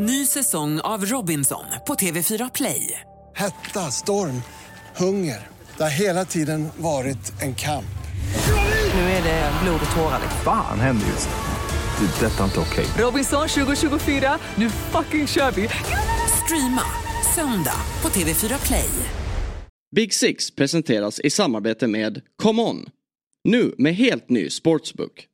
Ny säsong av Robinson på TV4 Play. Hetta, storm, hunger. Det har hela tiden varit en kamp. Nu är det blod och tårar. Fan händer just nu. Det. är Detta är inte okej. Robinson 2024, nu fucking kör vi! Streama söndag på TV4 Play. Big Six presenteras i samarbete med Come On. Nu med helt ny sportsbook.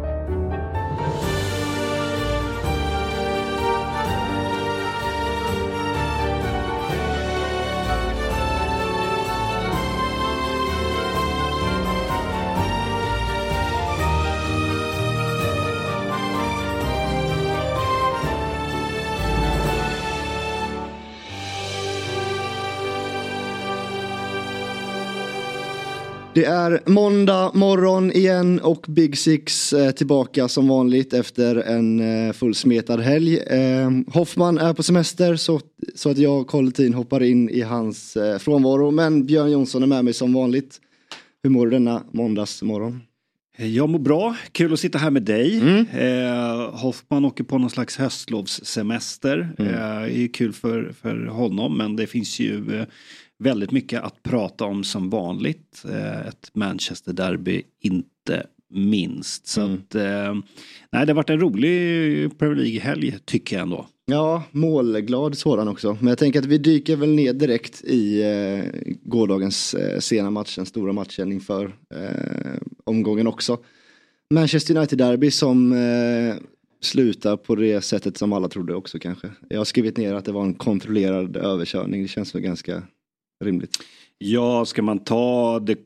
Det är måndag morgon igen och Big Six är tillbaka som vanligt efter en eh, fullsmetad helg. Eh, Hoffman är på semester så, så att jag, Karl Lethin, hoppar in i hans eh, frånvaro. Men Björn Jonsson är med mig som vanligt. Hur mår du denna måndagsmorgon? Jag mår bra, kul att sitta här med dig. Mm. Eh, Hoffman åker på någon slags höstlovssemester. Mm. Eh, det är kul för, för honom men det finns ju eh, väldigt mycket att prata om som vanligt. Eh, ett Manchester Derby inte minst. Så Mm. att, eh, nej, det har varit en rolig Premier League-helg tycker jag ändå. Ja, målglad sådan också. Men jag tänker att vi dyker väl ner direkt i eh, gårdagens eh, sena match, den stora matchen inför eh, omgången också. Manchester United-derby som eh, slutar på det sättet som alla trodde också kanske. Jag har skrivit ner att det var en kontrollerad överkörning, det känns väl ganska rimligt. Ja, ska man ta det,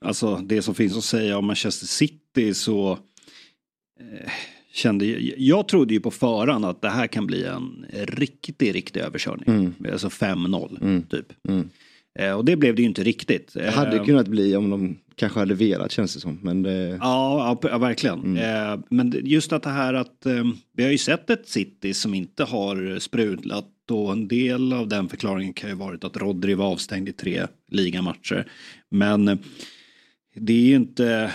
alltså det som finns att säga om Manchester City så eh, kände jag, jag trodde ju på förhand att det här kan bli en riktig, riktig överkörning. Mm. Alltså 5-0 Mm. typ. Mm. Eh, och det blev det ju inte riktigt. Det hade Eh, kunnat bli om de kanske hade velat känns det som. Men det, Ja, ja, verkligen. Mm. Eh, men just att det här att eh, vi har ju sett ett City som inte har sprudlat och en del av den förklaringen kan ju varit att Rodri var avstängd i tre ligamatcher. Men det är ju inte,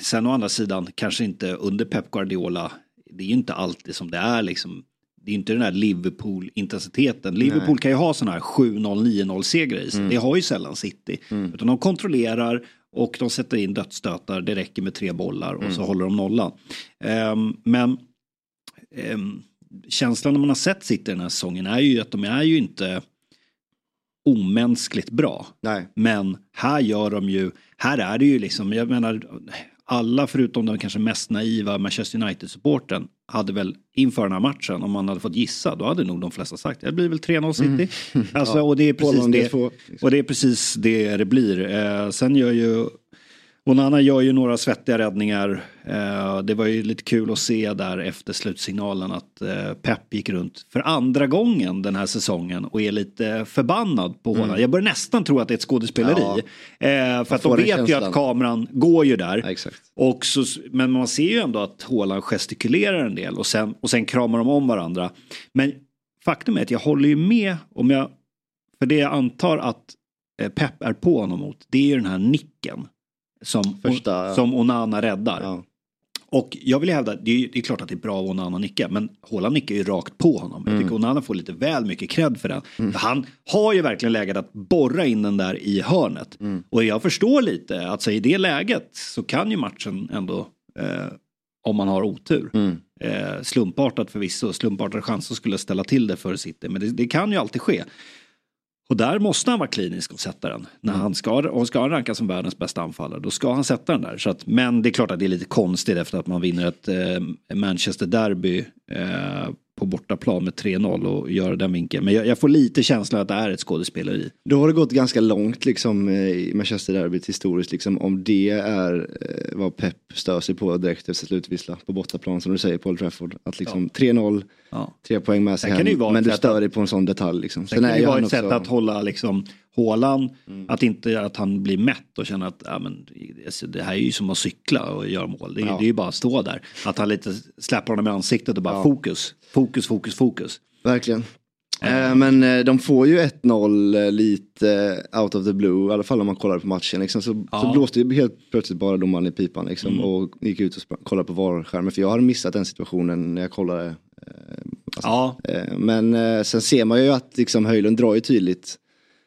sen å andra sidan kanske inte under Pep Guardiola, det är ju inte alltid som det är liksom. Det är inte den här Liverpool-intensiteten. Liverpool kan ju ha sådana här 7-0, 9-0 segrar i sig. Det har ju sällan City. Utan de kontrollerar och de sätter in dödsstötar. Det räcker med tre bollar och så håller de nollan. Ehm, men ehm, känslan när man har sett City den här säsongen är ju att de är ju inte omänskligt bra. nej. Men här gör de ju, här är det ju liksom, jag menar, alla förutom den kanske mest naiva Manchester United-supporten hade väl inför den här matchen, om man hade fått gissa, då hade nog de flesta sagt det blir väl 3-0 City. Alltså, Ja, och, det är precis det och det är precis det det blir. Eh, sen gör ju Onana gör ju några svettiga räddningar. Eh, det var ju lite kul att se där efter slutsignalen att eh, Pep gick runt för andra gången den här säsongen och är lite förbannad på Haaland. Jag börjar nästan tro att det är ett skådespeleri. Mm. Ja. Eh, för att de vet ju känslan. att kameran går ju där. Ja. Och så, men man ser ju ändå att Haaland gestikulerar en del och sen, och sen kramar de om varandra. Men faktum är att jag håller ju med om jag, för det jag antar att Pep är på honom mot, det är ju den här nicken. Som, Första- som Onana räddar. Ja. Och jag vill hävda, det är, det är klart att det är bra av Onana att nicka, men Haaland nickar ju rakt på honom. Jag tycker Onana får lite väl mycket cred för den. För han har ju verkligen läget att borra in den där i hörnet. Och jag förstår lite att så i det läget så kan ju matchen ändå, eh, om man har otur, eh, slumpartat förvisso, slumpartade chanser skulle ställa till det för City, men det, det kan ju alltid ske. Och där måste han vara klinisk och sätta den. När han ska, och ska han rankas som världens bästa anfallare, då ska han sätta den där. Så att, men det är klart att det är lite konstigt efter att man vinner ett eh, Manchester Derby eh, på bortaplan med 3-0 och gör den vinkeln. Men jag, jag får lite känslan att det är ett skådespeleri. Då har det gått ganska långt liksom eh, i Manchester derbyt historiskt liksom om det är eh, vad Pep stör sig på direkt efter slutvissla på bortaplan som du säger Paul Trafford. Att liksom 3-0, Ja. tre poäng med sig det hem, men du stör dig på en sån detalj liksom. Sen kan det ju vara ett sätt också- att hålla liksom Haaland, att inte att han blir mätt och känner att ja, men, alltså, det här är ju som att cykla och göra mål. Det, är- Ja. det är ju bara att stå där. Att han lite släpper honom i ansiktet och bara Ja. fokus, fokus, fokus, fokus. Verkligen. Eh, Men eh, de får ju 1-0 eh, lite out of the blue, i alla fall om man kollar på matchen. Liksom, så, så Ja. Mm. blåste ju helt plötsligt bara domaren i pipan liksom, och gick ut och kollade på VAR-skärmen. För jag hade missat den situationen när jag kollade Ja, Eh, Men eh, sen ser man ju att liksom Höjlund drar ju tydligt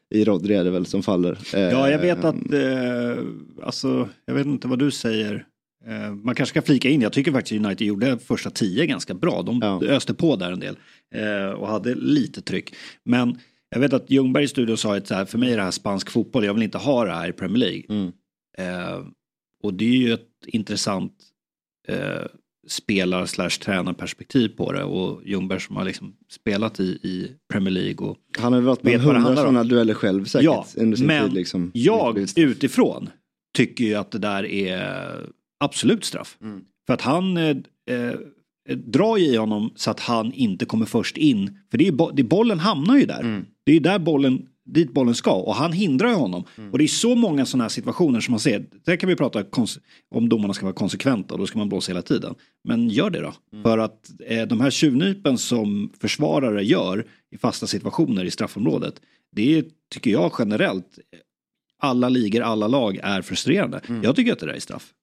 i Rodri är det väl som faller. Eh, ja jag vet att, eh, alltså, jag vet inte vad du säger. Eh, man kanske ska flika in, jag tycker faktiskt United gjorde första tio ganska bra. De Ja. öste på där en del eh, och hade lite tryck. Men jag vet att Ljungberg i studion sa att så här, för mig är det här spansk fotboll, jag vill inte ha det här i Premier League. Mm. Och det är ju ett intressant spelar slash tränarperspektiv på det och Ljungberg som har liksom spelat i, i Premier League och Han har varit med det hundra om. sådana dueller själv säkert. Ja, under sin men tid, liksom. jag utifrån tycker ju att det där är absolut straff. Mm. För att han eh, eh, drar ju i honom så att han inte kommer först in. För det är, bo- det, bollen hamnar ju där. Mm. Det är ju där bollen, dit bollen ska och han hindrar ju honom. Mm. Och det är så många sådana här situationer som man ser. Där kan vi prata om domarna ska vara konsekventa och då ska man blåsa hela tiden. Men gör det då. Mm. För att eh, de här tjuvnypen som försvarare gör i fasta situationer i straffområdet. Det är, tycker jag generellt, alla ligor, alla lag är frustrerande. Mm. Jag tycker att det där är straff.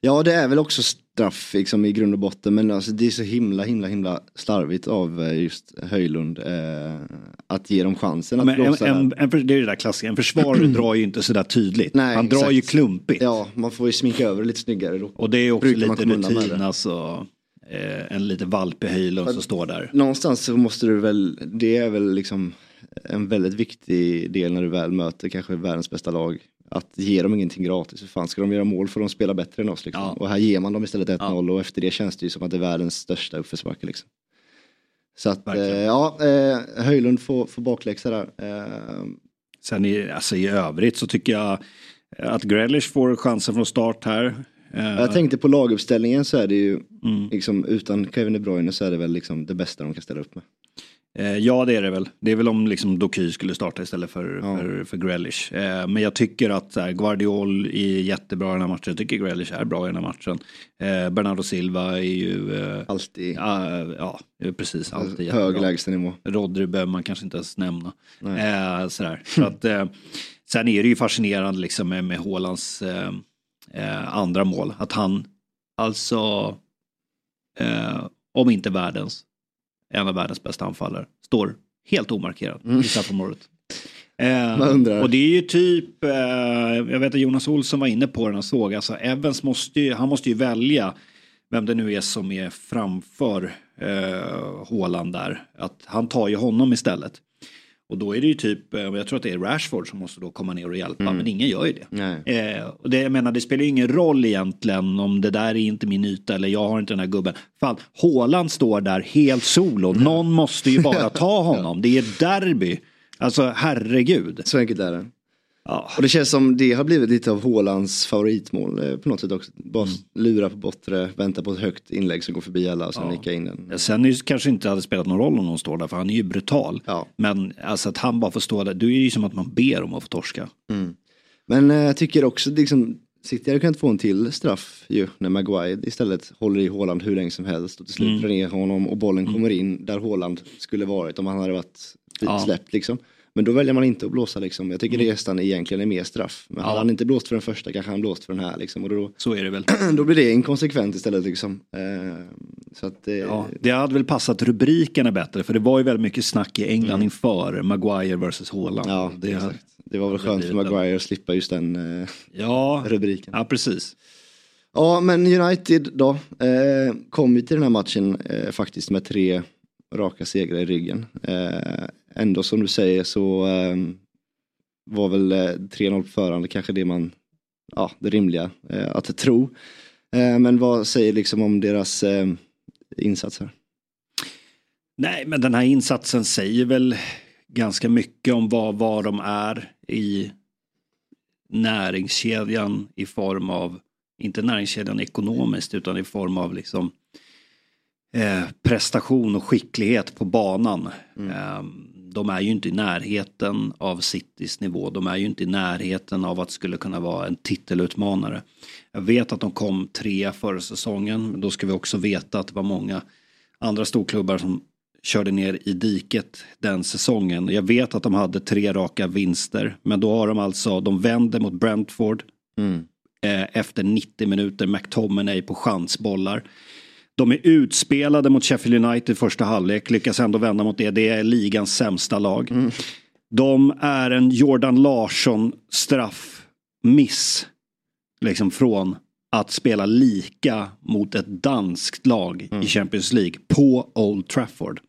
Ja det är väl också straff liksom, i grund och botten men alltså, det är så himla himla himla slarvigt av eh, just Höjlund eh, att ge dem chansen att Men en, blåsa en, en, för- det är det där klassiska, en försvarare drar ju inte sådär tydligt. Nej, Han drar exakt. ju klumpigt. Ja man får ju sminka över lite snyggare då. Och det är också Brukar lite rutin alltså. Eh, en lite valpig Höjlund som står där. Någonstans så måste du väl, det är väl liksom en väldigt viktig del när du väl möter kanske världens bästa lag. Att ge dem ingenting gratis, för fan ska de göra mål får de spela bättre än oss liksom. Ja. Och här ger man dem istället 1-0 och efter det känns det ju som att det är världens största uppförsbacke liksom. Så att, eh, ja, eh, Höjlund får, får bakläxa där. Eh, Sen i, alltså i övrigt så tycker jag att Grealish får chansen från start här. Eh, jag tänkte på laguppställningen så är det ju, Mm. liksom utan Kevin De Bruyne så är det väl liksom det bästa de kan ställa upp med. Eh, ja det är det väl. Det är väl om liksom Doky skulle starta istället för, Ja. för, för Grealish. Eh, men jag tycker att här, Guardiol är jättebra i den här matchen. Jag tycker Grealish är bra i den här matchen. Eh, Bernardo Silva är ju, eh, Alltid ja, ja precis, alltid hög jättebra. lägstanivå. Rodri behöver man kanske inte ens nämna. Eh, sådär. Så att, eh, sen är det ju fascinerande liksom med, med Haalands eh, eh, andra mål. Att han alltså, eh, om inte världens, en av världens bästa anfallare, står helt omarkerad i straffområdet. Eh, och det är ju typ, eh, jag vet att Jonas Olsson var inne på den och såg, alltså Evans måste ju, han måste ju välja vem det nu är som är framför eh, Haaland där. Att han tar ju honom istället. Och då är det ju typ, eh, jag tror att det är Rashford som måste då komma ner och hjälpa, men ingen gör ju det. Eh, och det, jag menar, det spelar ju ingen roll egentligen om det där är inte min yta eller jag har inte den här gubben. Fan, Haaland står där helt solo. Någon måste ju bara ta honom. Det är derby. Alltså herregud. Så enkelt är det. Ja. Och det känns som det har blivit lite av Haalands favoritmål eh, på något sätt också. Bara Mm. lura på bortre, vänta på ett högt inlägg som går förbi alla och sen Ja. nicka in den. Sen är det kanske inte hade spelat någon roll om någon står där för han är ju brutal. Ja. Men alltså att han bara får stå där, då är det ju som att man ber om att få torska. Men eh, jag tycker också liksom City hade kunnat få en till straff ju när Maguire istället håller i Haaland hur länge som helst och till slut Mm. drar ner honom och bollen kommer in där Haaland skulle varit om han hade varit Ja. släppt liksom. Men då väljer man inte att blåsa liksom. Jag tycker det nästan egentligen är mer straff. Men Ja. hade han inte blåst för den första kanske han blåst för den här liksom. Och då, Så är det väl. då blir det inkonsekvent istället liksom. Eh, så att eh, Ja, det hade väl passat rubrikerna bättre för det var ju väldigt mycket snack i England inför Maguire vs Haaland. Mm. Ja, det. Det var väl skönt för. Maguire att slippa just den eh, ja, rubriken. ja, precis. Ja, men United då eh, kom ju till den här matchen eh, faktiskt med tre raka segrar i ryggen. Eh, ändå som du säger så eh, var väl eh, 3-0 på förhand kanske det man, ja det rimliga eh, att tro. Eh, men vad säger liksom om deras eh, insats här? Nej, men den här insatsen säger väl ganska mycket om vad, vad de är i näringskedjan i form av, inte näringskedjan ekonomiskt, utan i form av liksom eh, prestation och skicklighet på banan. Eh, de är ju inte i närheten av Citys nivå. De är ju inte i närheten av att skulle kunna vara en titelutmanare. Jag vet att de kom tre förra säsongen, men då ska vi också veta att det var många andra storklubbar som körde ner i diket den säsongen. Jag vet att de hade tre raka vinster, men då har de alltså, de vänder mot Brentford eh, efter 90 minuter, McTominay på chansbollar. De är utspelade mot Sheffield United första halvlek, lyckas ändå vända mot det. Det är ligans sämsta lag. De är en Jordan Larsson straffmiss. Liksom från att spela lika mot ett danskt lag i Champions League på Old Trafford.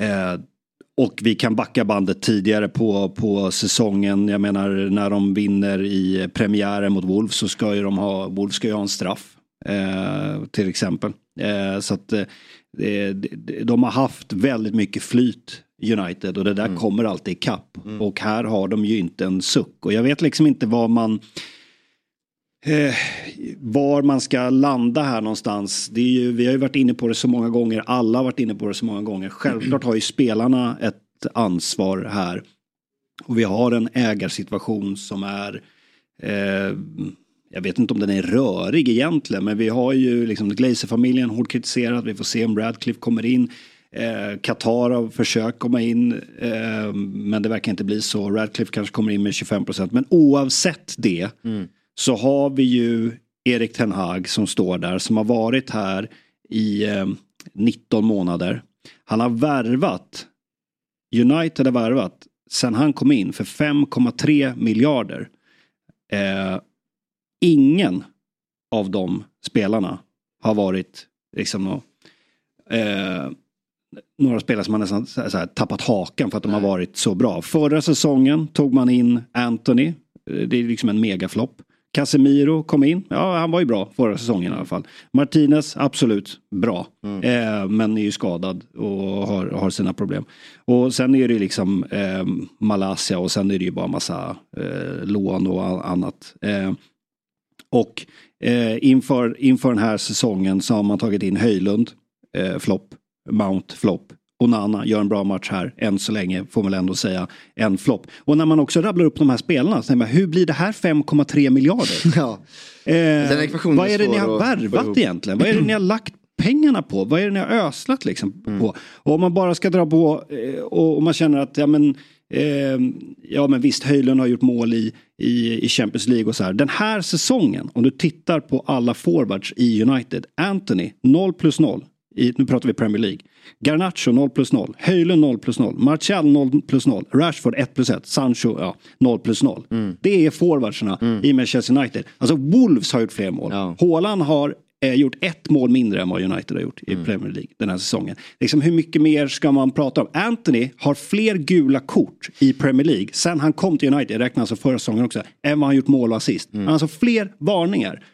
Eh, och vi kan backa bandet tidigare på, på säsongen. Jag menar när de vinner i premiären mot Wolves så ska ju de ha, Wolves ska ju ha en straff. Eh, till exempel. Eh, så att eh, de har haft väldigt mycket flyt United och det där kommer alltid ikapp. Och här har de ju inte en suck. Och jag vet liksom inte vad man eh, var man ska landa här någonstans. Det är ju, vi har ju varit inne på det så många gånger. Alla har varit inne på det så många gånger. Självklart har ju spelarna ett ansvar här. Och vi har en ägarsituation som är eh, jag vet inte om den är rörig egentligen men vi har ju liksom Glazer-familjen hårt kritiserat. Vi får se om Radcliffe kommer in. Eh, Qatar har försökt komma in eh, men det verkar inte bli så. Radcliffe kanske kommer in med 25 procent. Men oavsett det så har vi ju Erik Ten Hag som står där som har varit här i eh, 19 månader. Han har värvat, United har värvat sen han kom in för 5,3 miljarder. Eh, ingen av de spelarna har varit liksom nå- eh, några spelare som har nästan så här, tappat hakan för att de har varit så bra. Förra säsongen tog man in Anthony. Eh, Det är liksom en megaflopp. Casemiro kom in. Ja, han var ju bra förra säsongen i alla fall. Martinez, absolut bra. Eh, men är ju skadad och har, har sina problem. Och sen är det ju liksom eh, Malaysia och sen är det ju bara massa eh, lån och all- annat. Och eh, inför, inför den här säsongen så har man tagit in Höjlund, eh, flopp, Mount, flopp. Onana gör en bra match här, än så länge får man väl ändå säga en flopp. Och när man också rabblar upp de här spelarna, så tänker man, hur blir det här 5,3 miljarder? Ja. Eh, vad är det ni har värvat egentligen? Vad är det ni har lagt pengarna på? Vad är det ni har öslat liksom på? Och om man bara ska dra på eh, och, och man känner att ja men, eh, ja men visst Höjlund har gjort mål i, i, i Champions League och så här. Den här säsongen, om du tittar på alla forwards i United. Anthony 0 plus 0. I, nu pratar vi Premier League. Garnacho 0 plus 0. Höjlund 0 plus 0. Martial 0 plus 0. Rashford 1 plus 1. Sancho ja, 0 plus 0. Det är forwardsarna i Manchester United. Alltså Wolves har gjort fler mål. Ja. Haaland har eh, gjort ett mål mindre än vad United har gjort i Mm. Premier League den här säsongen. Liksom, hur mycket mer ska man prata om? Anthony har fler gula kort i Premier League sen han kom till United, jag räknar alltså förra säsongen också, än vad han gjort mål och assist. Mm. Han har alltså fler varningar.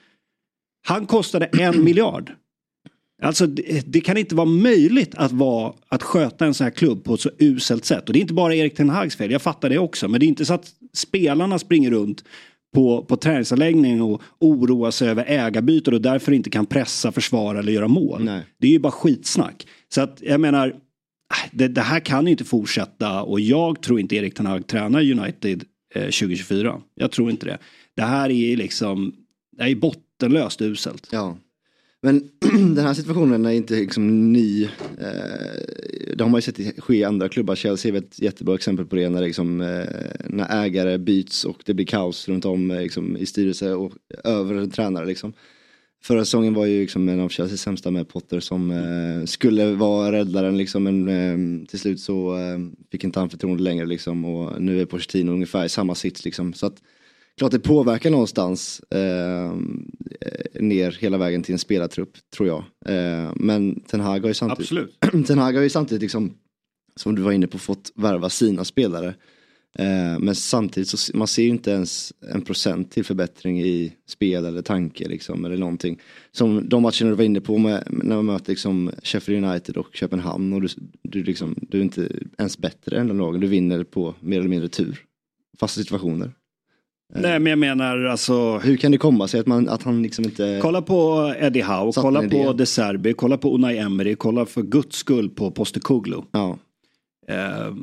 Han kostade en miljard. Alltså det, det kan inte vara möjligt att, vara, att sköta en sån här klubb på ett så uselt sätt. Och det är inte bara Erik Ten Hags fel, jag fattar det också. Men det är inte så att spelarna springer runt på, på träningsanläggningen och oroar sig över ägarbyten och därför inte kan pressa, försvara eller göra mål. Nej. Det är ju bara skitsnack. Så att jag menar, äh, det, det här kan ju inte fortsätta och jag tror inte Erik Ten Hag tränar United eh, 2024. Jag tror inte det. Det här är liksom, det är bottenlöst uselt. Ja. Men den här situationen är inte liksom ny. Eh, det har man ju sett ske i andra klubbar. Chelsea är ett jättebra exempel på det. När, liksom, eh, när ägare byts och det blir kaos runt om eh, liksom, i styrelse och över en tränare. Liksom. Förra säsongen var ju liksom en av Chelseas sämsta med Potter som eh, skulle vara räddaren liksom, men eh, till slut så eh, fick inte han förtroende längre liksom, och nu är Pochettino ungefär i samma sits liksom. Så att, klart det påverkar någonstans eh, ner hela vägen till en spelartrupp tror jag. Eh, men Ten Hag har ju samtidigt, Absolut. Ten Hag har ju samtidigt liksom, som du var inne på, fått värva sina spelare. Eh, men samtidigt så man ser ju inte ens en procent till förbättring i spel eller tanke liksom, eller någonting. Som de matcherna du var inne på med, när man möter liksom Sheffield United och Köpenhamn och du, du, liksom, du är inte ens bättre än de lagen. Du vinner på mer eller mindre tur. Fasta situationer. Nej men jag menar alltså. Hur kan det komma sig att, man, att han liksom inte... Kolla på Eddie Howe, kolla på. De Serbi, kolla på Unai Emery, kolla för guds skull på Postecoglou. Ja. Eh,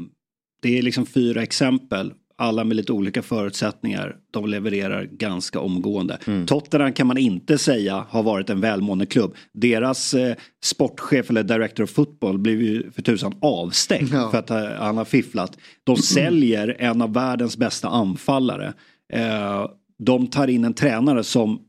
det är liksom fyra exempel, alla med lite olika förutsättningar. De levererar ganska omgående. Mm. Tottenham kan man inte säga har varit en välmående klubb. Deras eh, sportchef eller director of football blev ju för tusan avstängd Ja. för att eh, han har fifflat. De säljer en av världens bästa anfallare. Eh, de tar in en tränare som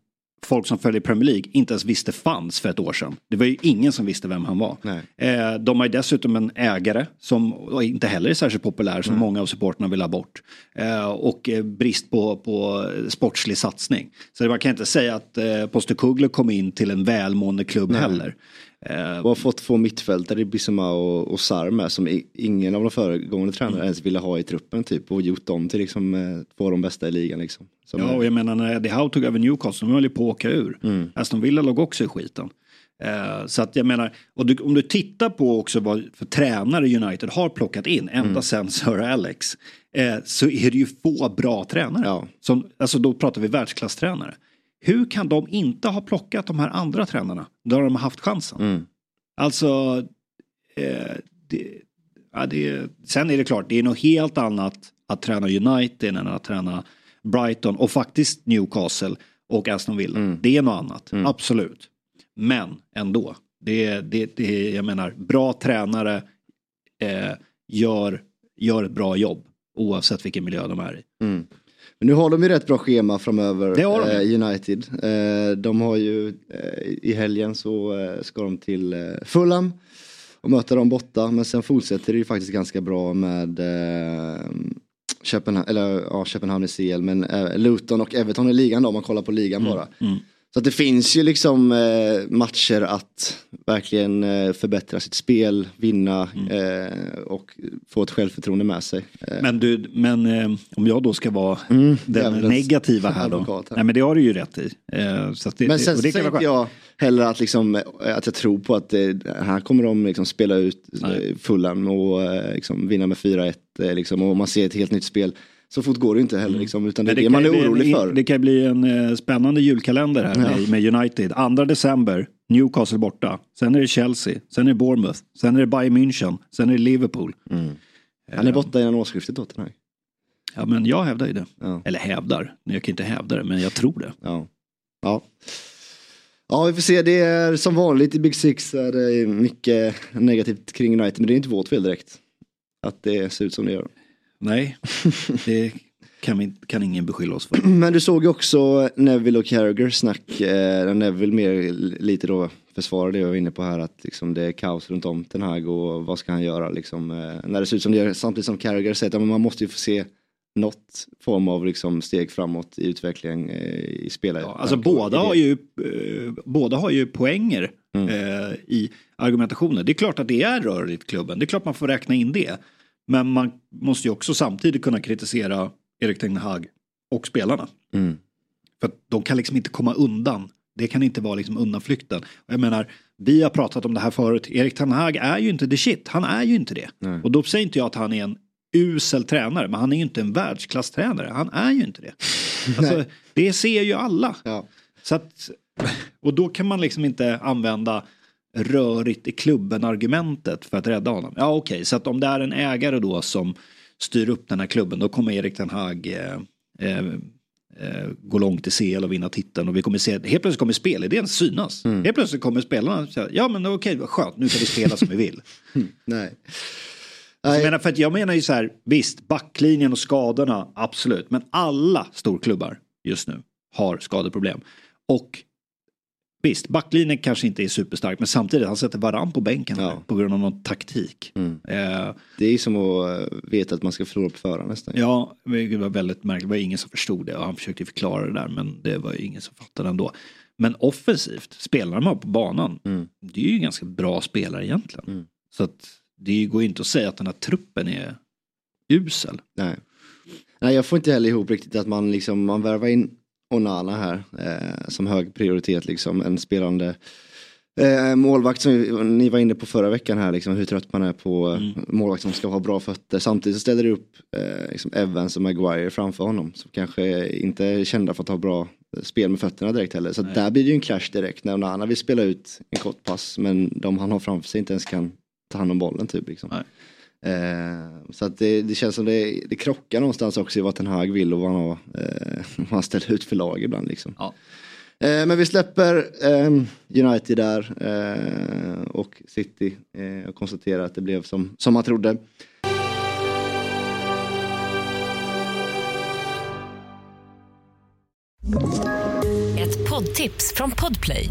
folk som följer Premier League inte ens visste fanns för ett år sedan. Det var ju ingen som visste vem han var. Nej. Eh, de har ju dessutom en ägare som inte heller är särskilt populär som många av supporterna vill ha bort. Eh, och eh, brist på, på sportslig satsning. Så man kan inte säga att eh, Postecoglou kom in till en välmående klubb heller. Eh, Och har fått två mittfältare i Bissoma och, och Sarr med som i, ingen av de föregående tränarna ens ville ha i truppen typ och gjort dem till liksom eh, två av de bästa i ligan liksom. Som Ja, och jag menar när Eddie Howe tog över Newcastle, de höll ju på att åka ur. Aston Villa låg också i skiten. Eh, så att jag menar, och du, om du tittar på också vad för tränare United har plockat in ända sedan Sir Alex. Eh, så är det ju få bra tränare. Ja. Som, alltså då pratar vi världsklasstränare. Hur kan de inte ha plockat de här andra tränarna? Då har de haft chansen. Mm. Alltså, eh, det, ja, det, sen är det klart, det är något helt annat att träna United än att träna Brighton och faktiskt Newcastle och Aston Villa. Det är något annat, absolut. Men ändå, det, det, det, jag menar, bra tränare eh, gör, gör ett bra jobb oavsett vilken miljö de är i. Men nu har de ju rätt bra schema framöver, de. eh, United. Eh, de har ju eh, i helgen så ska de till Fulham och möta dem borta. Men sen fortsätter det ju faktiskt ganska bra med Köpenhamn, eller, ja, Köpenhamn i CL, men Luton och Everton i ligan då, om man kollar på ligan bara. Så att det finns ju liksom eh, matcher att verkligen eh, förbättra sitt spel, vinna eh, och få ett självförtroende med sig. Eh, Men, du, men eh, om jag då ska vara den Mm, djävulens negativa här då. här. Nej men det har du ju rätt i. Eh, så det, Men sen säger inte jag heller att, liksom, att jag tror på att här kommer de liksom spela ut Nej. Fulham och liksom vinna med 4-1 eh, liksom, och man ser ett helt nytt spel. Så fort går det inte heller liksom, utan det är Mm. Men det, man är orolig en, för. Det kan bli en eh, spännande julkalender här med, med United. 2 december, Newcastle borta. Sen är det Chelsea, sen är det Bournemouth, sen är det Bayern München, sen är det Liverpool. Han är borta innan årsskiftet då, här. Ja men jag hävdar ju det. Ja. Eller hävdar, jag kan inte hävda det men jag tror det. Ja. Ja. ja, vi får se. Det är som vanligt i Big Six är det mycket negativt kring United, men det är inte vårt fel direkt. Att det ser ut som det gör. Nej, det kan, vi, kan ingen beskylla oss för. Men du såg ju också Neville och Carragher snack, eh, Neville mer lite då försvarar det jag var inne på här att liksom det är kaos runt om Ten Hag och vad ska han göra liksom eh, när det ser ut som det gör samtidigt som Carragher säger att ja, man måste ju få se något form av liksom steg framåt i utvecklingen eh, i spelet. Ja, alltså båda har ju, eh, båda har ju poänger eh, i argumentationen. Det är klart att det är rörigt i klubben, det är klart man får räkna in det. Men man måste ju också samtidigt kunna kritisera Erik Ten Hag och spelarna. Mm. För att de kan liksom inte komma undan. Det kan inte vara liksom undanflykten. Jag menar, vi har pratat om det här förut. Erik Ten Hag är ju inte the shit. Han är ju inte det. Och då säger inte jag att han är en usel tränare. Men han är ju inte en världsklasstränare. Han är ju inte det. Alltså, det ser ju alla. Ja. Så att, och då kan man liksom inte använda rörigt i klubben argumentet för att rädda honom. Ja okej, så att om det är en ägare då som styr upp den här klubben då kommer Erik Ten Hag eh, eh, eh, gå långt i CL och vinna titeln och vi kommer se, helt plötsligt kommer spelidén synas. Helt plötsligt kommer spelarna säga, ja men okej vad skönt, nu kan vi spela som vi vill. Nej. Jag menar, för att jag menar ju så här, visst backlinjen och skadorna, absolut, men alla storklubbar just nu har skadeproblem. Och visst, backlinjen kanske inte är superstark, men samtidigt, han sätter varann på bänken Ja. på grund av någon taktik. Mm. Eh, Det är som att eh, veta att man ska förlora på förhand nästan. ja, det var väldigt märkligt, det var ingen som förstod det och han försökte förklara det där, men det var ju ingen som fattade ändå. Men offensivt, spelarna de har på banan, Mm. det är ju ganska bra spelare egentligen. Mm. Så att det går ju inte att säga att den här truppen är usel. Nej. Nej, jag får inte heller ihop riktigt att man liksom, man värvar in Onana här eh, som hög prioritet liksom, en spelande eh, målvakt som ni var inne på förra veckan här, liksom, hur trött man är på eh, målvakt som ska ha bra fötter. Samtidigt så ställer det upp eh, liksom Evans och Maguire framför honom som kanske inte är kända för att ha bra spel med fötterna direkt heller. Så där blir det ju en clash direkt när Onana vill spela ut en kort pass men de han har framför sig inte ens kan ta hand om bollen typ. Liksom. Nej. Eh, så att det, det känns som det, det krockar någonstans också i vad Ten Hag vill och vad han, har, eh, vad han ställer ut för lag ibland. Liksom. Ja. Eh, men vi släpper eh, United där eh, och City eh, och konstaterar att det blev som, som man trodde. Ett poddtips tips från Podplay.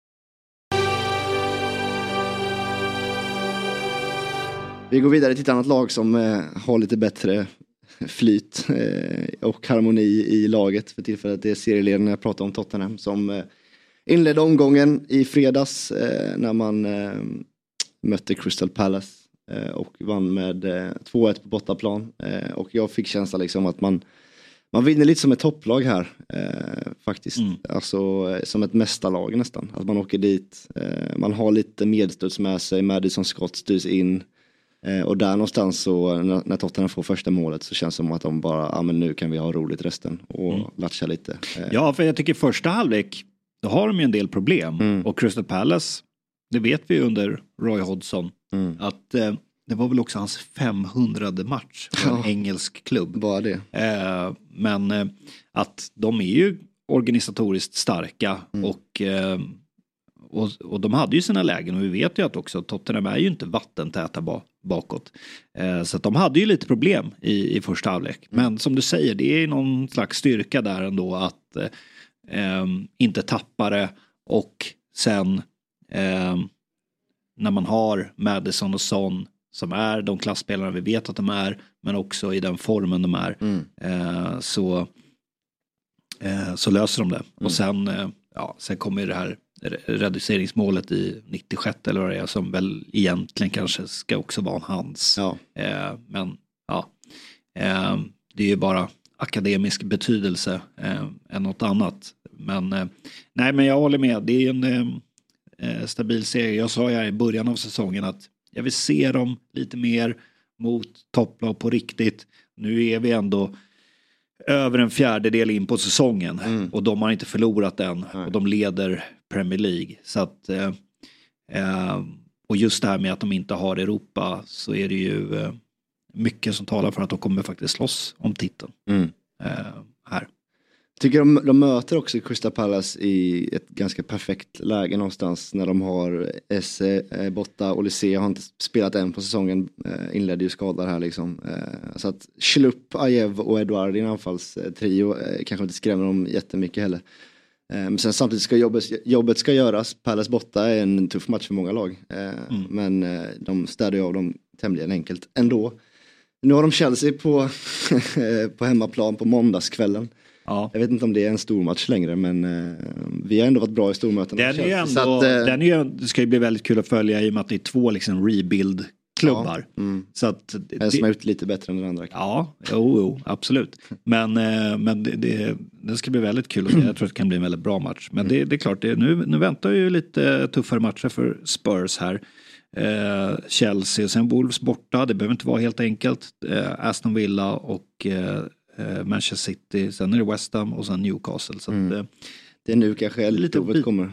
Vi går vidare till ett annat lag som eh, har lite bättre flyt eh, och harmoni i laget för tillfället. Det är serieledarna jag pratar om Tottenham som eh, inledde omgången i fredags när man mötte Crystal Palace och vann med 2-1 på bortaplan. och jag fick känslan liksom att man man vinner lite som ett topplag här faktiskt. Mm. Alltså som ett mästarlag nästan. Att man åker dit, man har lite medstuds med sig, Madison Scott styrs in. Eh, och där någonstans så när, Tottenham får första målet så känns det som att de bara, ja ah, men nu kan vi ha roligt resten och mm. latcha lite. Eh. Ja, för jag tycker första halvlek, då har de ju en del problem. Mm. Och Crystal Palace, det vet vi under Roy Hodgson, mm. att eh, det var väl också hans 500 match för en ja, engelsk klubb. Bara det. Eh, men eh, att de är ju organisatoriskt starka mm. och, eh, och, och de hade ju sina lägen och vi vet ju att också Tottenham är ju inte vattentäta ba, bakåt. Eh, så att de hade ju lite problem i, i första halvlek. Men som du säger, det är någon slags styrka där ändå att eh, inte tappa det och sen när man har Madison och Son som är de klassspelarna vi vet att de är, men också i den formen de är, mm. eh, så, eh, så löser de det. Mm. Och sen, eh, ja, sen kommer det här reduceringsmålet i 96 eller vad det är, som väl egentligen kanske ska också vara hans. Ja. Eh, men ja, eh, det är ju bara akademisk betydelse eh, än något annat. Men nej, men jag håller med, det är en stabil serie. Jag sa ju i början av säsongen att jag vill se dem lite mer mot topplag på riktigt. Nu är vi ändå över en fjärdedel in på säsongen mm. och de har inte förlorat än Nej. och de leder Premier League. Så att, eh, eh, och just det här med att de inte har Europa så är det ju eh, mycket som talar för att de kommer faktiskt slåss om titeln. Mm. Eh, här. Tycker de, de möter också Crystal Palace i ett ganska perfekt läge någonstans när de har Esse, eh, Botta och Lycée har inte spelat än på säsongen, eh, inledde ju skadad här liksom. Så att Schlupp, Ajev och Eduard i en anfallstrio kanske inte skrämmer dem jättemycket heller. Eh, men sen samtidigt ska jobbet, jobbet ska göras, Palace borta är en tuff match för många lag. Eh, mm. Men eh, de städar ju av dem tämligen enkelt ändå. Nu har de Chelsea på, på hemmaplan på måndagskvällen. Ja. Jag vet inte om det är en stor match längre men uh, vi har ändå varit bra i stormöten. Den, är ändå, att, uh, den är ju, det ska ju bli väldigt kul att följa i och med att det är två liksom rebuild klubbar. Ja, mm. Så att en som har gjort lite bättre än den andra. Ja, jo, jo absolut. Men, uh, men det, det, det, ska bli väldigt kul se. Jag tror att det kan bli en väldigt bra match. Men mm. det, det, är klart, det, nu, nu väntar ju lite tuffare matcher för Spurs här. Eh, Chelsea och sen Wolves borta, det behöver inte vara helt enkelt. Eh, Aston Villa och eh, eh, Manchester City, sen är det West Ham och sen Newcastle. Så mm. att, eh, det är nu kanske lite provet kommer.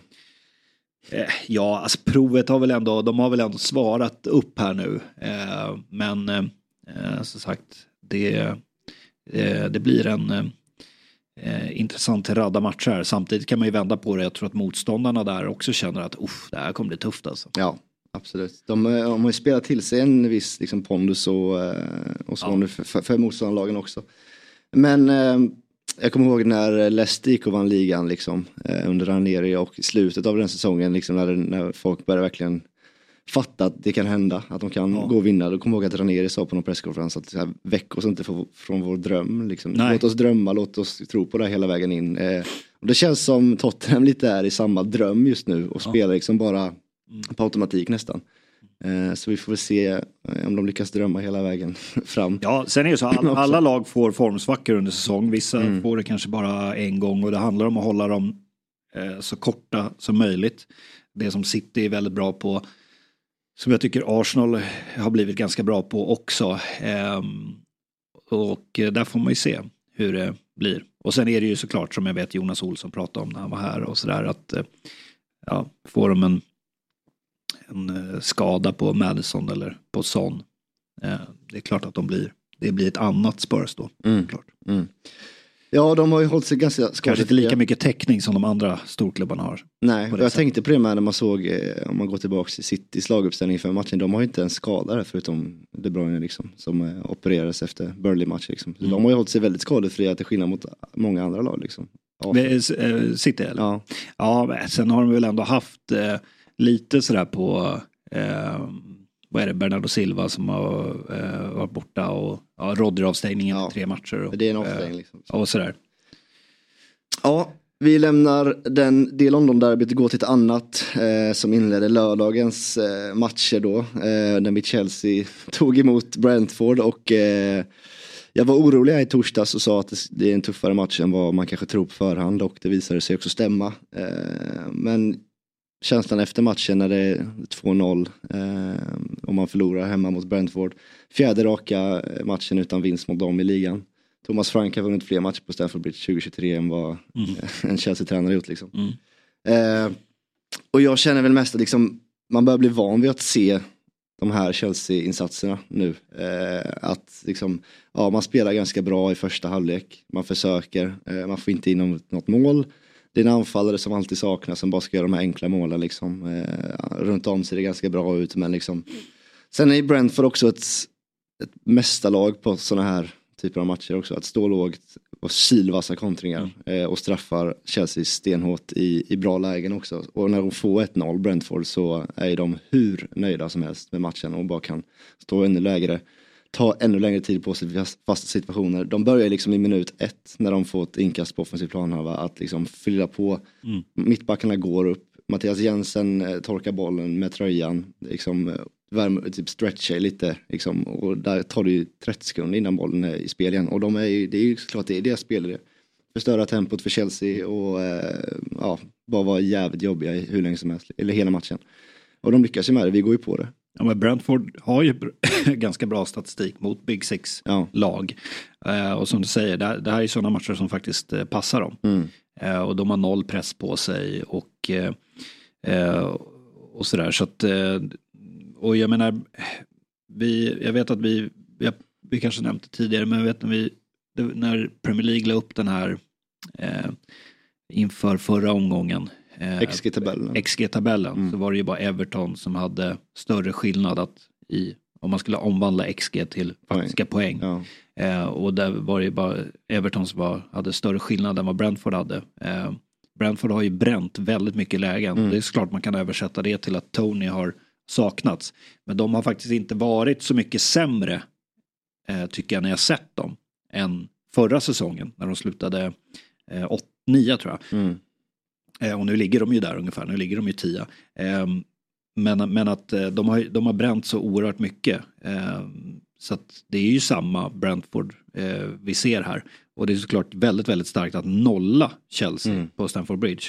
Eh, ja, alltså provet har väl ändå, de har väl ändå svarat upp här nu. Eh, men eh, som sagt, det, det blir en intressant radda matcher här. Samtidigt kan man ju vända på det. Jag tror att motståndarna där också känner att det här kommer bli tufft alltså. Ja, absolut. De, de har ju spelat till sig en viss liksom, pondus och, och så ja. för, för, för motståndarlagen också. Men jag kommer ihåg när Leicester gick och vann ligan liksom, eh, under Ranieri och i slutet av den säsongen liksom, när, när folk började verkligen fatta att det kan hända, att de kan ja. gå och vinna. Då kommer jag ihåg att Ranieri sa på någon presskonferens att så här, väck oss inte från vår dröm. Liksom. Låt oss drömma, låt oss tro på det hela vägen in. Eh, och det känns som Tottenham lite är i samma dröm just nu och ja. spelar liksom bara mm. på automatik nästan. Eh, så vi får väl se eh, om de lyckas drömma hela vägen fram. Ja, sen är det så alla, alla lag får formsvackor under säsong. Vissa mm. får det kanske bara en gång och det handlar om att hålla dem eh, så korta som möjligt. Det som City är väldigt bra på. Som jag tycker Arsenal har blivit ganska bra på också. Ehm, och där får man ju se hur det blir. Och sen är det ju såklart som jag vet Jonas Olsson pratade om när han var här och sådär att ja, får de en en eh, skada på Madison eller på Son. Eh, det är klart att de blir, det blir ett annat Spurs då. Klart. Mm. Ja, de har ju hållit sig ganska Kanske inte lika mycket täckning som de andra storklubbarna har. Nej, jag sättet. tänkte på det med när man såg, eh, om man går tillbaka till Citys laguppställning för matchen, de har ju inte en skadare förutom De Bruyne liksom, som opererades efter Burnley-match. Liksom. Mm. De har ju hållit sig väldigt skadefria till skillnad mot många andra lag. Liksom. Ja. City eller? Ja. Ja, sen har de väl ändå haft eh, lite sådär på, eh, vad är det, Bernardo Silva som har eh, varit borta och ja, Rodri-avstängningen i tre matcher. Och, Det är en avstängning, eh, liksom. Och sådär. Ja, vi lämnar den, det London-derbyt och går till ett annat eh, som inledde lördagens eh, matcher då. Eh, när mitt Chelsea tog emot Brentford och eh, jag var orolig här i torsdags och sa att det- det är en tuffare match än vad man kanske tror på förhand och det visade sig också stämma. Eh, men känslan efter matchen när det är 2-0 eh, och man förlorar hemma mot Brentford. Fjärde raka eh, matchen utan vinst mot dem i ligan. Thomas Frank har vunnit fler matcher på Stamford Bridge 2023 än vad en Chelsea-tränare gjort. Liksom. Eh, och jag känner väl mest att liksom, man börjar bli van vid att se de här Chelsea-insatserna nu. Eh, att liksom, ja, man spelar ganska bra i första halvlek, man försöker, eh, man får inte in något mål. Det är en anfallare som alltid saknas som bara ska göra de här enkla målen. Liksom. Eh, runt om ser det ganska bra ut men liksom. Sen är Brentford också ett, ett mästarlag på sådana här typer av matcher också. Att stå lågt och silvassa kontringar eh, och straffar Chelsea stenhårt i, i bra lägen också. Och när de får 1-0 Brentford så är de hur nöjda som helst med matchen och bara kan stå ännu lägre. Ta ännu längre tid på sig i fast- fasta situationer. De börjar liksom i minut ett när de får ett inkast på offensiv planhalva att liksom fylla på. Mm. Mittbackarna går upp. Mattias Jensen eh, torkar bollen med tröjan. Liksom, eh, värmer, typ stretchar lite. Liksom, och där tar det ju 30 sekunder innan bollen är i spel igen. Och de är ju, det är ju såklart det är deras spelare. Förstöra tempot för Chelsea och eh, ja, bara vara jävligt jobbiga i hur länge som helst. Eller hela matchen. Och de lyckas ju med det, vi går ju på det. Ja, men Brentford har ju ganska bra statistik mot Big Six-lag. Eh, och som du säger, det, här- det här är sådana matcher som faktiskt eh, passar dem. Mm. Eh, och de har noll press på sig och, eh, eh, och sådär. Så att, eh, och jag menar, vi, jag vet att vi, vi, vi kanske nämnt det tidigare, men jag vet när, vi, när Premier League la upp den här inför förra omgången. Eh, XG-tabellen. XG-tabellen så var det ju bara Everton som hade större skillnad att i, om man skulle omvandla XG till faktiska poäng. Eh, och där var det ju bara Everton som var, hade större skillnad än vad Brentford hade. Eh, Brentford har ju bränt väldigt mycket lägen. Mm. Det är såklart man kan översätta det till att Tony har saknats. Men de har faktiskt inte varit så mycket sämre, eh, tycker jag, när jag sett dem, än förra säsongen när de slutade eh, 8-9 tror jag. Mm. Eh, och nu ligger de ju där ungefär, nu ligger de ju 10. Eh, men, men att eh, de har, de har bränt så oerhört mycket. Eh, så att det är ju samma Brentford eh, vi ser här. Och det är såklart väldigt, väldigt starkt att nolla Chelsea på Stamford Bridge.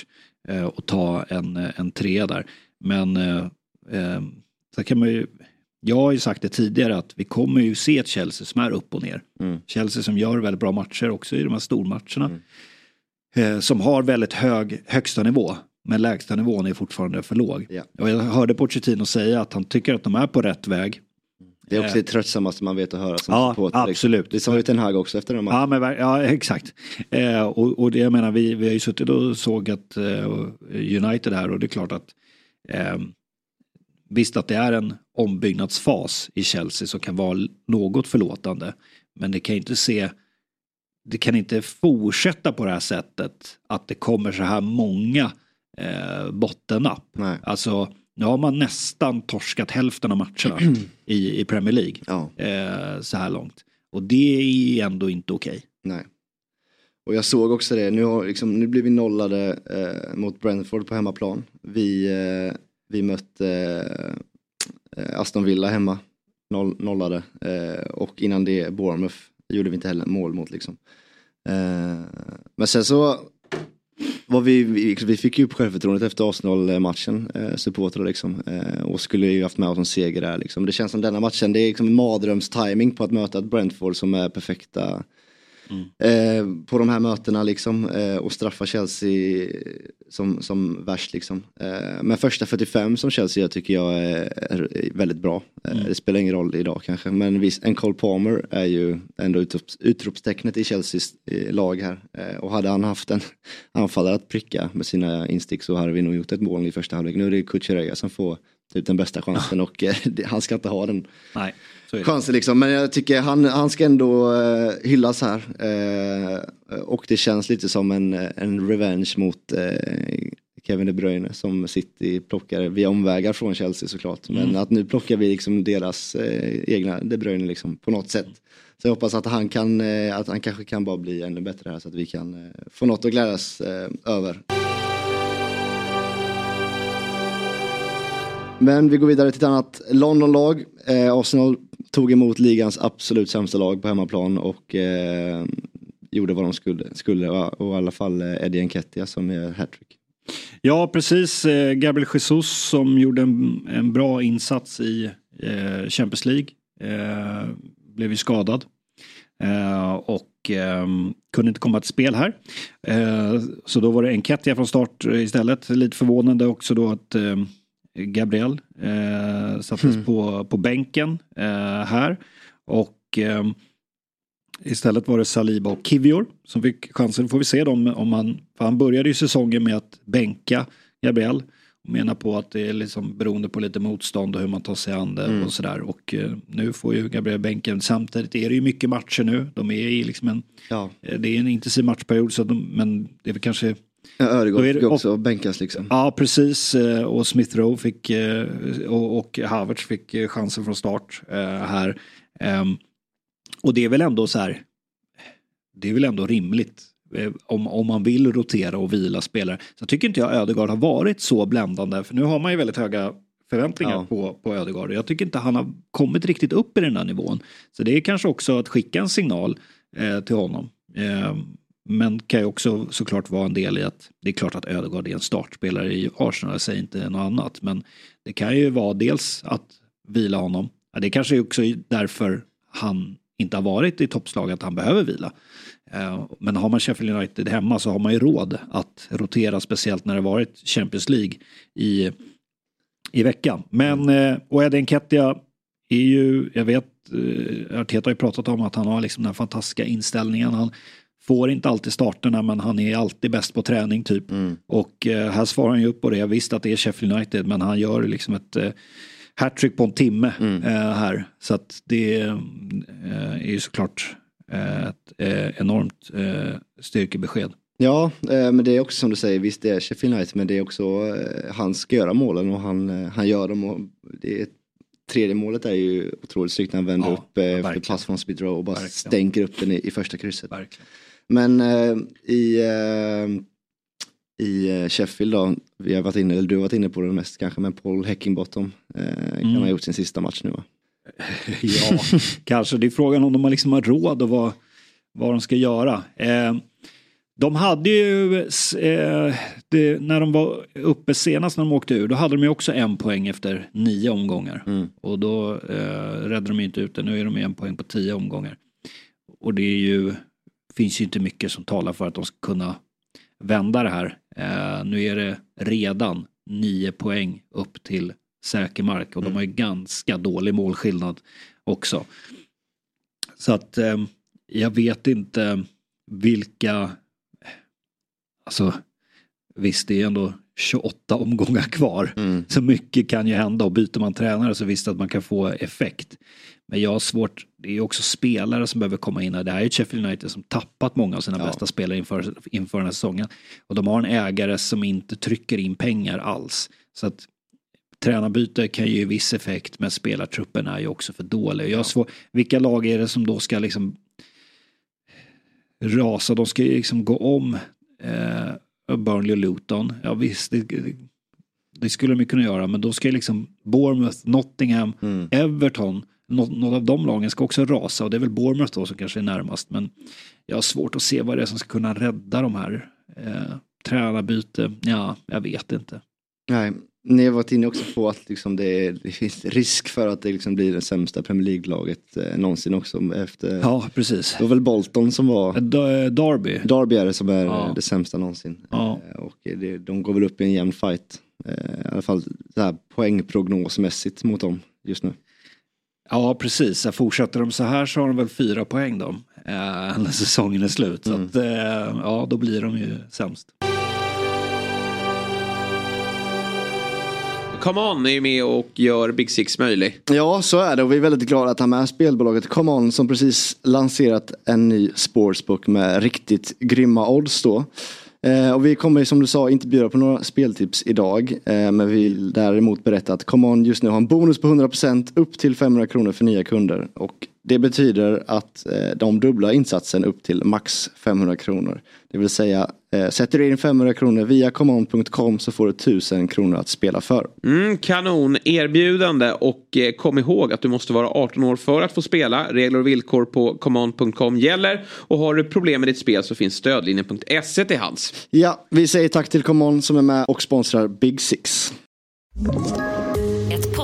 Och ta en, en trea där. Men eh, eh, så kan man ju, jag har ju sagt det tidigare att vi kommer ju se ett Chelsea som är upp och ner. Chelsea som gör väldigt bra matcher också i de här stormatcherna. Eh, som har väldigt hög högsta nivå. Men lägsta nivån är fortfarande för låg. Och jag hörde Pochettino säga att han tycker att de är på rätt väg. Det är också det tröttsammaste man vet att höra som Ja, supporter, liksom. absolut. Det sa ju Ten Hag också efter den matchen. Ja, men, ja exakt. Eh, och, och det jag menar, vi, vi har ju suttit och sågat eh, United här och det är klart att eh, visst att det är en ombyggnadsfas i Chelsea som kan vara något förlåtande. Men det kan inte se det kan inte fortsätta på det här sättet att det kommer så här många eh, bottennapp. Alltså nu har man nästan torskat hälften av matcherna i, i Premier League eh, så här långt. Och det är ändå inte okej. Nej. Och jag såg också det, nu, har, liksom, nu blir vi nollade eh, mot Brentford på hemmaplan. Vi, eh, vi mötte eh, Aston Villa hemma, noll, nollade. Eh, och innan det Bournemouth det gjorde vi inte heller mål mot liksom. Eh, men sen så var vi, vi, vi fick ju upp självförtroendet efter Arsenal-matchen, eh, supportrar liksom. Eh, och skulle ju haft med oss en seger där liksom. Det känns som denna matchen, det är liksom en mardrömstiming på att möta ett Brentford som är perfekta eh, på de här mötena liksom eh, och straffa Chelsea som, som värst liksom. Eh, men första 45 som Chelsea gör tycker jag är, väldigt bra. Eh, Mm. Det spelar ingen roll idag kanske men visst, en Cole Palmer är ju ändå utrops, utropstecknet i Chelseas eh, lag här. Eh, och hade han haft en anfallare att pricka med sina instick så hade vi nog gjort ett mål i första halvlek. Nu är det Kucurella som får typ den bästa chansen och eh, han ska inte ha den Nej, chansen liksom. Men jag tycker han, han ska ändå eh, hyllas här. Eh, och det känns lite som en, en revenge mot eh, Kevin De Bruyne som City plockar via omvägar från Chelsea såklart. Men Mm. att nu plockar vi liksom deras eh, egna De Bruyne liksom på något sätt. Så jag hoppas att han kan, eh, att han kanske kan bara bli ännu bättre här så att vi kan få något att glädjas över. Men vi går vidare till ett annat Londonlag. Eh, Arsenal tog emot ligans absolut sämsta lag på hemmaplan och eh, gjorde vad de skulle, skulle och, i alla fall eh, Eddie Nketiah som är hattrick. Ja, precis. Eh, Gabriel Jesus som gjorde en, en bra insats i eh, Champions League. Eh, blev ju skadad. Eh, och eh, kunde inte komma till spel här. Eh, så då var det Enketia från start eh, istället. Lite förvånande också då att eh, Gabriel eh, sattes Mm. på, på bänken eh, här. Och eh, Istället var det Saliba och Kivior som fick chansen. Får vi se dem om han, för han började ju säsongen med att bänka Gabriel. Och menar på att det är liksom beroende på lite motstånd och hur man tar sig an det Mm. och sådär. Och eh, nu får ju Gabriel bänken. Samtidigt är det ju mycket matcher nu. De är i liksom en, Ja. eh, det är en intensiv matchperiod så de, men det är väl kanske Ja, fick också bänkas liksom. Ja, precis. Eh, Och Smith Rowe fick eh, och, och Havertz fick eh, chansen från start här. Ehm, Och det är väl ändå så här. Det är väl ändå rimligt. Om, om man vill rotera och vila spelare. Så tycker inte jag Ödegaard har varit så bländande. För nu har man ju väldigt höga förväntningar Ja. på, på Ödegaard. Jag tycker inte han har kommit riktigt upp i den här nivån. Så det är kanske också att skicka en signal eh, till honom. Eh, men kan ju också såklart vara en del i att det är klart att Ödegaard är en startspelare i Arsenal, jag säger inte något annat. Men det kan ju vara dels att vila honom. Ja, det kanske är också därför han inte har varit i toppslag, att han behöver vila. Eh, men har man Sheffield United hemma så har man ju råd att rotera, speciellt när det varit Champions League i, i veckan. Men, eh, och Eddie Nketiah är ju, jag vet, eh, Arteta har ju pratat om att han har liksom den fantastiska inställningen. Han får inte alltid starterna men han är alltid bäst på träning typ. Och eh, här svarar han ju upp på det. Visst att det är Sheffield United men han gör liksom ett eh, hattrick på en timme eh, här. Så att det eh, är ju såklart eh, ett eh, enormt styrkebesked. Ja, men det är också som du säger, visst det är Sheffield United men det är också, han ska göra målen och han, han gör dem. Och det är, tredje målet är ju otroligt snyggt när han vänder Ja, upp efter verkligen. pass från Speed Row och bara Verkligen. stänker upp den i, i första krysset. Verkligen. Men eh, i, eh, i eh, Sheffield då, vi har varit inne, eller du har varit inne på det mest kanske, men Paul Heckingbottom eh, kan Mm. ha gjort sin sista match nu va? Ja, kanske. Det är frågan om de har, liksom har råd och vad, vad de ska göra. Eh, de hade ju, eh, det, när de var uppe senast när de åkte ur, då hade de ju också en poäng efter nio omgångar. Och då eh, räddade de inte ut det. Nu är de ju en poäng på tio omgångar. Och det är ju, finns ju inte mycket som talar för att de ska kunna vända det här. Eh, nu är det redan nio poäng upp till säker mark och de har ju ganska dålig målskillnad också. Så att eh, jag vet inte vilka, alltså visst det är ändå 28 omgångar kvar. Så mycket kan ju hända och byter man tränare så visst att man kan få effekt. Men jag har svårt, det är också spelare som behöver komma in. Det här är ju Sheffield United som tappat många av sina bästa spelare inför, inför den här säsongen. Och de har en ägare som inte trycker in pengar alls. Så att tränarbyte kan ju ge viss effekt men spelartruppen är ju också för dålig. Jag har svår, vilka lag är det som då ska liksom rasa? De ska ju liksom gå om eh, Burnley och Luton. Ja visst, det, det skulle de ju kunna göra men då ska ju liksom Bournemouth, Nottingham, Everton Nå- något av de lagen ska också rasa och det är väl Bournemouth då som kanske är närmast. Men jag har svårt att se vad det är som ska kunna rädda de här. Eh, tränarbyte, ja, jag vet inte. Nej, ni har varit inne också på att liksom det, det finns risk för att det liksom blir det sämsta Premier League-laget eh, någonsin också. Efter, Ja, precis. Det var väl Bolton som var, D- Derby. Derby är det som är Ja. det sämsta någonsin. Ja. Eh, Och det, de går väl upp i en jämn fight. Eh, I alla fall så här poängprognosmässigt mot dem just nu. Ja, precis. Fortsätter de så här så har de väl fyra poäng då. Eh, när säsongen är slut. Så att, eh, ja, då blir de ju sämst. Come On är ju med och gör Big Six möjlig. Ja, så är det och vi är väldigt glada att ha med spelbolaget Come On som precis lanserat en ny sportsbook med riktigt grymma odds då. Eh, och vi kommer som du sa inte bjuda på några speltips idag. Eh, men vi vill däremot berätta att Come On just nu har en bonus på 100% upp till 500 kronor för nya kunder. Och det betyder att eh, de dubblar insatsen upp till max 500 kronor. Det vill säga eh, sätter du in 500 kronor via comeon.com så får du 1000 kronor att spela för. Mm, kanon erbjudande och eh, kom ihåg att du måste vara 18 år för att få spela. Regler och villkor på command.com gäller. Och har du problem med ditt spel så finns stödlinjen.se till hands. Ja, vi säger tack till Common som är med och sponsrar Big Six.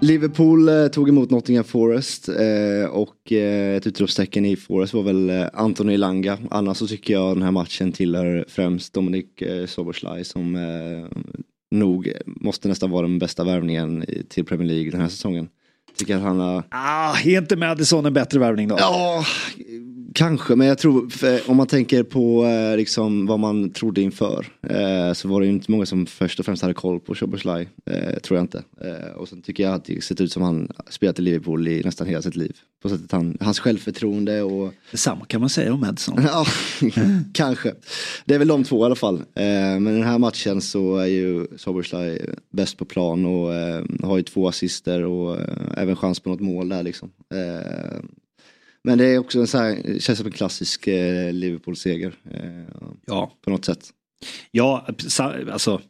Liverpool eh, tog emot Nottingham Forest eh, och eh, ett utropstecken i Forest var väl eh, Anthony Elanga. Annars så tycker jag den här matchen tillhör främst Dominic eh, Soboslaj som nog måste nästan vara den bästa värvningen till Premier League den här säsongen. Tycker att han har Ah, är inte Madison en bättre värvning då? Ja, kanske. Men jag tror, om man tänker på eh, liksom, vad man trodde inför. Eh, så var det ju inte många som först och främst hade koll på Szoboszlaj. Eh, tror jag inte. Eh, och sen tycker jag att det sett ut som han spelat i Liverpool i nästan hela sitt liv. På sättet han, hans självförtroende och... Detsamma kan man säga om Madison. ja, kanske. Det är väl de två i alla fall. Eh, men den här matchen så är ju Szoboszlaj bäst på plan och har ju två assister och även chans på något mål där liksom. Men det är också en så här, känns som en klassisk eh, Liverpool-seger. Eh, Ja. På något sätt. Ja, alltså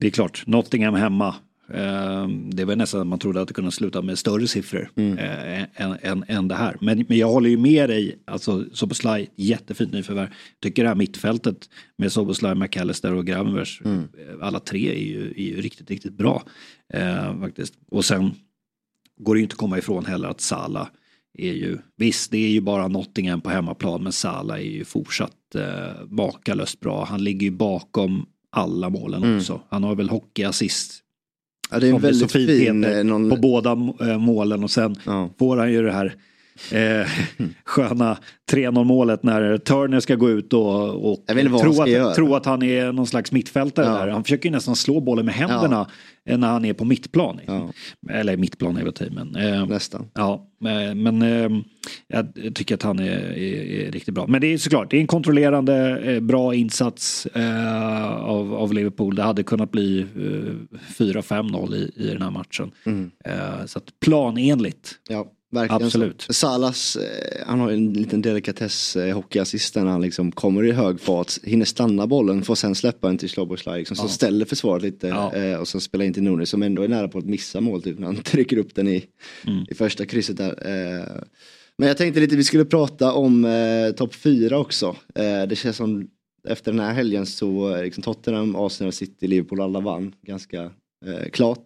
det är klart, Nottingham hemma. Eh, det var nästan att man trodde att det kunde sluta med större siffror eh, än, än, än det här. Men, men jag håller ju med dig, alltså Soboslaj, jättefint nyförvärv. Tycker det här mittfältet med Soboslaj, McAllister och Gravenberch, eh, alla tre är ju, är ju riktigt, riktigt bra. Eh, faktiskt. Och sen går det ju inte att komma ifrån heller att Sala är ju, visst det är ju bara Nottingham på hemmaplan men Sala är ju fortsatt eh, makalöst bra. Han ligger ju bakom alla målen Mm. också. Han har väl hockeyassist. Ja, det är en väldigt fin, heter, eh, någon- På båda eh, målen och sen får han ju det här eh, sköna 3-0 målet när Turner ska gå ut och, och tro, att, tro att han är någon slags mittfältare Ja. där. Han försöker ju nästan slå bollen med händerna eh, när han är på mittplan. Eller mittplan är väl till, men... Eh, Nästan. Ja, men, men eh, jag tycker att han är, är, är riktigt bra. Men det är såklart, det är en kontrollerande eh, bra insats eh, av, av Liverpool. Det hade kunnat bli eh, 4-5-0 i, i den här matchen. Mm. Eh, så att planenligt. Ja, verkligen Absolut. Så. Salas, eh, han har en liten delikatess eh, hockeyassist när han liksom kommer i hög fart, hinner stanna bollen, får sen släppa den till Sloboslaj liksom, som Ja. ställer försvaret lite Ja. eh, och sen spelar in till Nunes som ändå är nära på att missa mål typ när han trycker upp den i, Mm. i första krysset där. Men jag tänkte lite vi skulle prata om eh, topp fyra också. Eh, det känns som efter den här helgen så liksom Tottenham, Arsenal, City, Liverpool alla vann ganska eh, klart.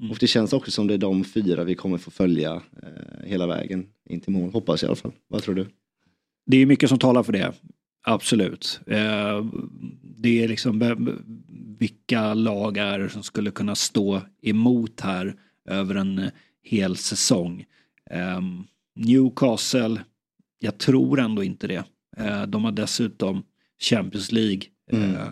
Mm. Och det känns också som det är de fyra vi kommer få följa eh, hela vägen in till mål. Hoppas jag i alla fall. Vad tror du? Det är mycket som talar för det. Absolut. Eh, det är liksom vilka lag är det som skulle kunna stå emot här över en hel säsong. Eh, Newcastle, jag tror ändå inte det. Eh, de har dessutom Champions League. Mm. Eh,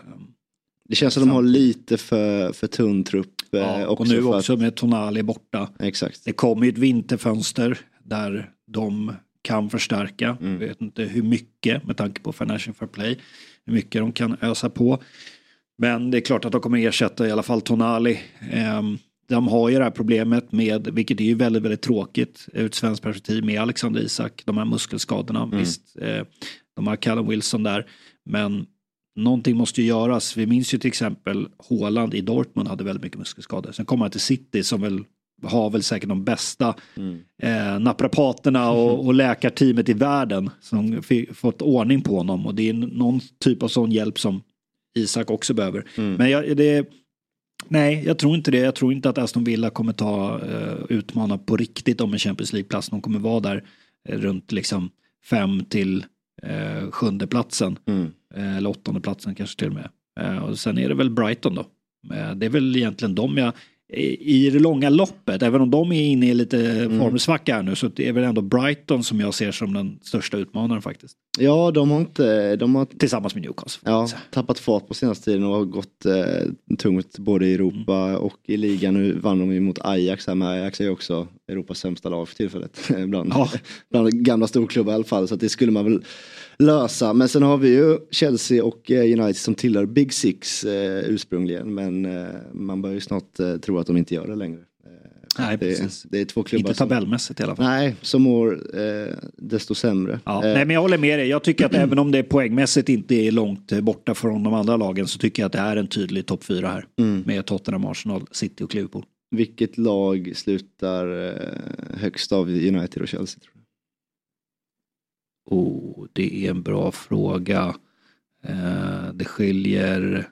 Det känns som de har lite för, för tunn trupp. Eh, ja, och nu också Att, med Tonali borta. exakt. Det kommer ju ett vinterfönster där de kan förstärka. Mm. Jag vet inte hur mycket med tanke på Financial Fair Play. Hur mycket de kan ösa på. Men det är klart att de kommer ersätta i alla fall Tonali. Ehm, De har ju det här problemet med, vilket är ju väldigt, väldigt tråkigt ur ett svenskt perspektiv med Alexander Isak, de här muskelskadorna. Mm. Visst, eh, de har Callum Wilson där, men någonting måste ju göras. Vi minns ju till exempel Haaland i Dortmund hade väldigt mycket muskelskador. Sen kommer han till City som väl har väl säkert de bästa eh, naprapaterna och, och läkarteamet i världen som fått ordning på honom. Och det är någon typ av sån hjälp som Isak också behöver. Men jag, det, nej, jag tror inte det. Jag tror inte att Aston Villa kommer ta eh, utmana på riktigt om en Champions League-plats. De kommer vara där eh, runt liksom fem till eh, sjunde platsen. Eh, eller åttonde platsen kanske till och med. Eh, och sen är det väl Brighton då. Eh, det är väl egentligen de jag i det långa loppet, även om de är inne i lite formsvacka här nu, så det är väl ändå Brighton som jag ser som den största utmanaren faktiskt. Ja, de har inte... De har, Tillsammans med Newcastle. Ja, tappat fart på senaste tiden och har gått eh, tungt både i Europa och i ligan. Nu vann de ju mot Ajax här, men Ajax är ju också Europas sämsta lag för tillfället. bland, bland gamla storklubbar i alla fall, så det skulle man väl lösa. Men sen har vi ju Chelsea och eh, United som tillhör Big Six eh, ursprungligen, men eh, man börjar ju snart eh, tro att de inte gör det längre. Nej, det, precis. det är två klubbar Inte som- tabellmässigt i alla fall. Nej, som mår eh, desto sämre. Ja, Eh, nej men jag håller med dig. Jag tycker att även om det poängmässigt inte är långt borta från de andra lagen så tycker jag att det är en tydlig topp fyra här. Mm. Med Tottenham, Arsenal, City och Liverpool. Vilket lag slutar eh, högst av United och Chelsea? Tror Oh, det är en bra fråga. Eh, det skiljer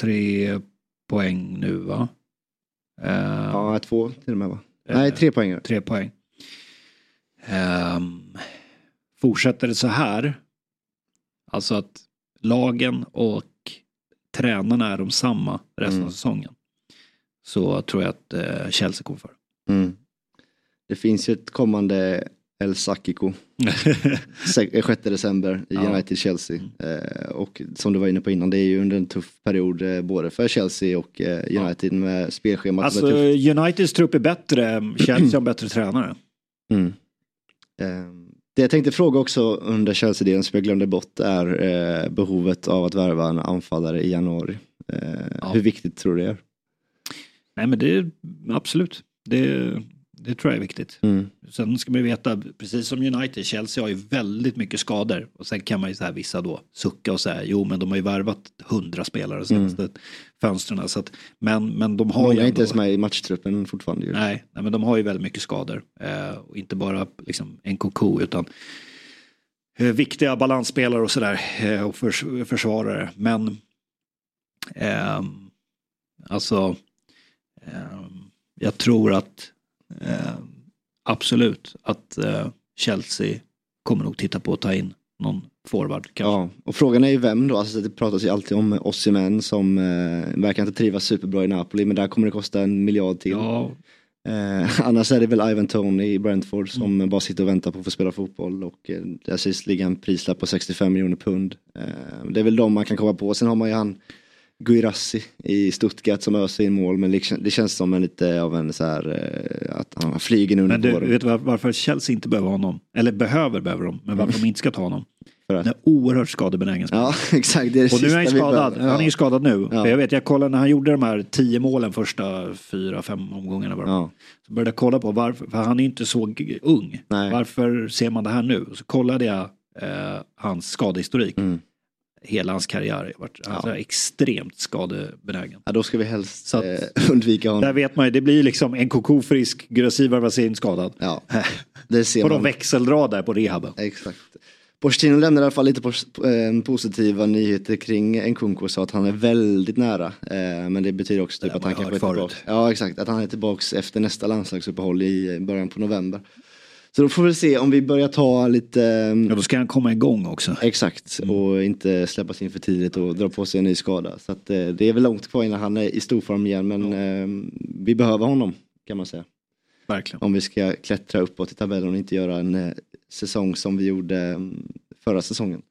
tre poäng nu va? Eh, Ja, två till och med va? Nej, tre poäng. Tre poäng. Ehm, fortsätter det så här, alltså att lagen och tränarna är de samma resten Mm. av säsongen. Så tror jag att eh, Chelsea kommer före. Mm. Det finns ju ett kommande El Sakiko. 6 december i Ja. United-Chelsea. Eh, och som du var inne på innan, det är ju under en tuff period eh, både för Chelsea och eh, United med spelschemat Alltså är. Uniteds trupp är bättre, Chelsea har bättre tränare. Mm. Eh, det jag tänkte fråga också under Chelsea-delen som jag glömde bort är eh, behovet av att värva en anfallare i januari. Eh, Hur viktigt tror du det är? Nej men det är absolut, det, det tror jag är viktigt. Mm. Sen ska man ju veta, precis som United, Chelsea har ju väldigt mycket skador. Och sen kan man ju så här vissa då sucka och säga, jo men de har ju värvat hundra spelare de senaste fönstren. Så att, men, men de har Många ju är ändå, inte ens med i matchtruppen fortfarande. Ju. nej, nej, men de har ju väldigt mycket skador. Eh, och inte bara liksom en koko utan eh, viktiga balansspelare och sådär. Eh, och förs försvarare. Men ehm, alltså ehm, jag tror att ehm, absolut att eh, Chelsea kommer nog titta på att ta in någon forward. Kanske. Ja, och frågan är ju vem då? Alltså det pratas ju alltid om Osimhen som eh, verkar inte trivas superbra i Napoli men där kommer det kosta en miljard till. Ja. Eh, annars är det väl Ivan Tony i Brentford som Mm. bara sitter och väntar på att få spela fotboll och eh, där sägs ligga en prislapp på 65 miljoner pund. Eh, det är väl de man kan komma på. Sen har man ju han Guirassi i Stuttgart som öser in mål men liksom, det känns som en lite av en så här eh, att han flyger nu under Men du, våren. vet du var- varför Chelsea inte behöver honom? Eller behöver behöver de, men varför de inte ska ta honom? För att- är oerhört skadebenägen. Ja exakt, det är det Och nu är han skadad. behöver. Han är ju skadad nu. Ja. För jag vet, jag kollade när han gjorde de här tio målen första fyra, fem omgångarna bara. Ja. Så började jag kolla på varför, för han är ju inte så ung. Nej. Varför ser man det här nu? Så kollade jag eh, hans skadehistorik. Mm. Hela hans karriär har varit alltså, extremt skadebenägen. Ja, då ska vi helst Så att- eh, undvika honom. Där vet man ju, det blir liksom en koko frisk, Gurasi Varvasin skadad. Ja, det ser de man. växeldrar där på rehaben. Exakt. Pochettino lämnar i alla fall lite pos- eh, positiva nyheter kring Nkunku och sa att han är väldigt nära. Eh, men det betyder också typ att han kanske är tillbaka. Ja exakt, att han är tillbaks efter nästa landslagsuppehåll i eh, början på november. Så då får vi se om vi börjar ta lite... eh, Ja, då ska han komma igång också. Exakt, Mm. och inte släppas in för tidigt och dra på sig en ny skada. Så att, eh, det är väl långt kvar innan han är i stor form igen men eh, vi behöver honom kan man säga. Verkligen. Om vi ska klättra uppåt i tabellen och inte göra en eh, säsong som vi gjorde mm, förra säsongen.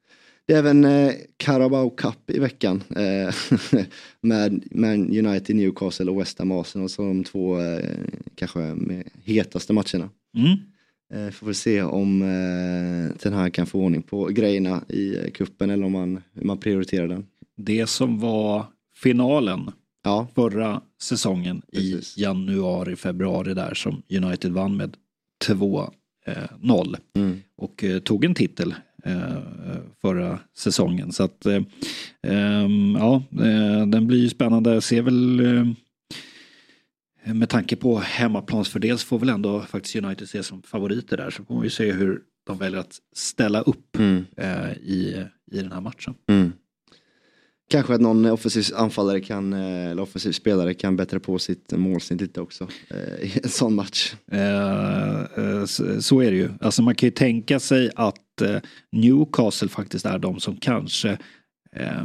Det är även eh, Carabao Cup i veckan eh, med, med United, Newcastle och West Ham Arsenal som de två eh, kanske med hetaste matcherna. Mm. Eh, får vi se om eh, den här kan få ordning på grejerna i eh, kuppen eller om man, man prioriterar den. Det som var finalen ja. förra säsongen i januari, februari där som United vann med 2-0. Mm. Och eh, tog en titel eh, förra säsongen. Så att eh, ehm, ja, eh, den blir ju spännande. Jag ser väl eh, med tanke på hemmaplansfördel så får väl ändå faktiskt United ses som favoriter där. Så får man ju se hur de väljer att ställa upp Mm. eh, i, i den här matchen. Mm. Kanske att någon offensiv anfallare kan, eh, eller offensiv spelare kan bättra på sitt målsnitt lite också eh, i en sån match. Eh, eh, så, så är det ju. Alltså man kan ju tänka sig att eh, Newcastle faktiskt är de som kanske eh,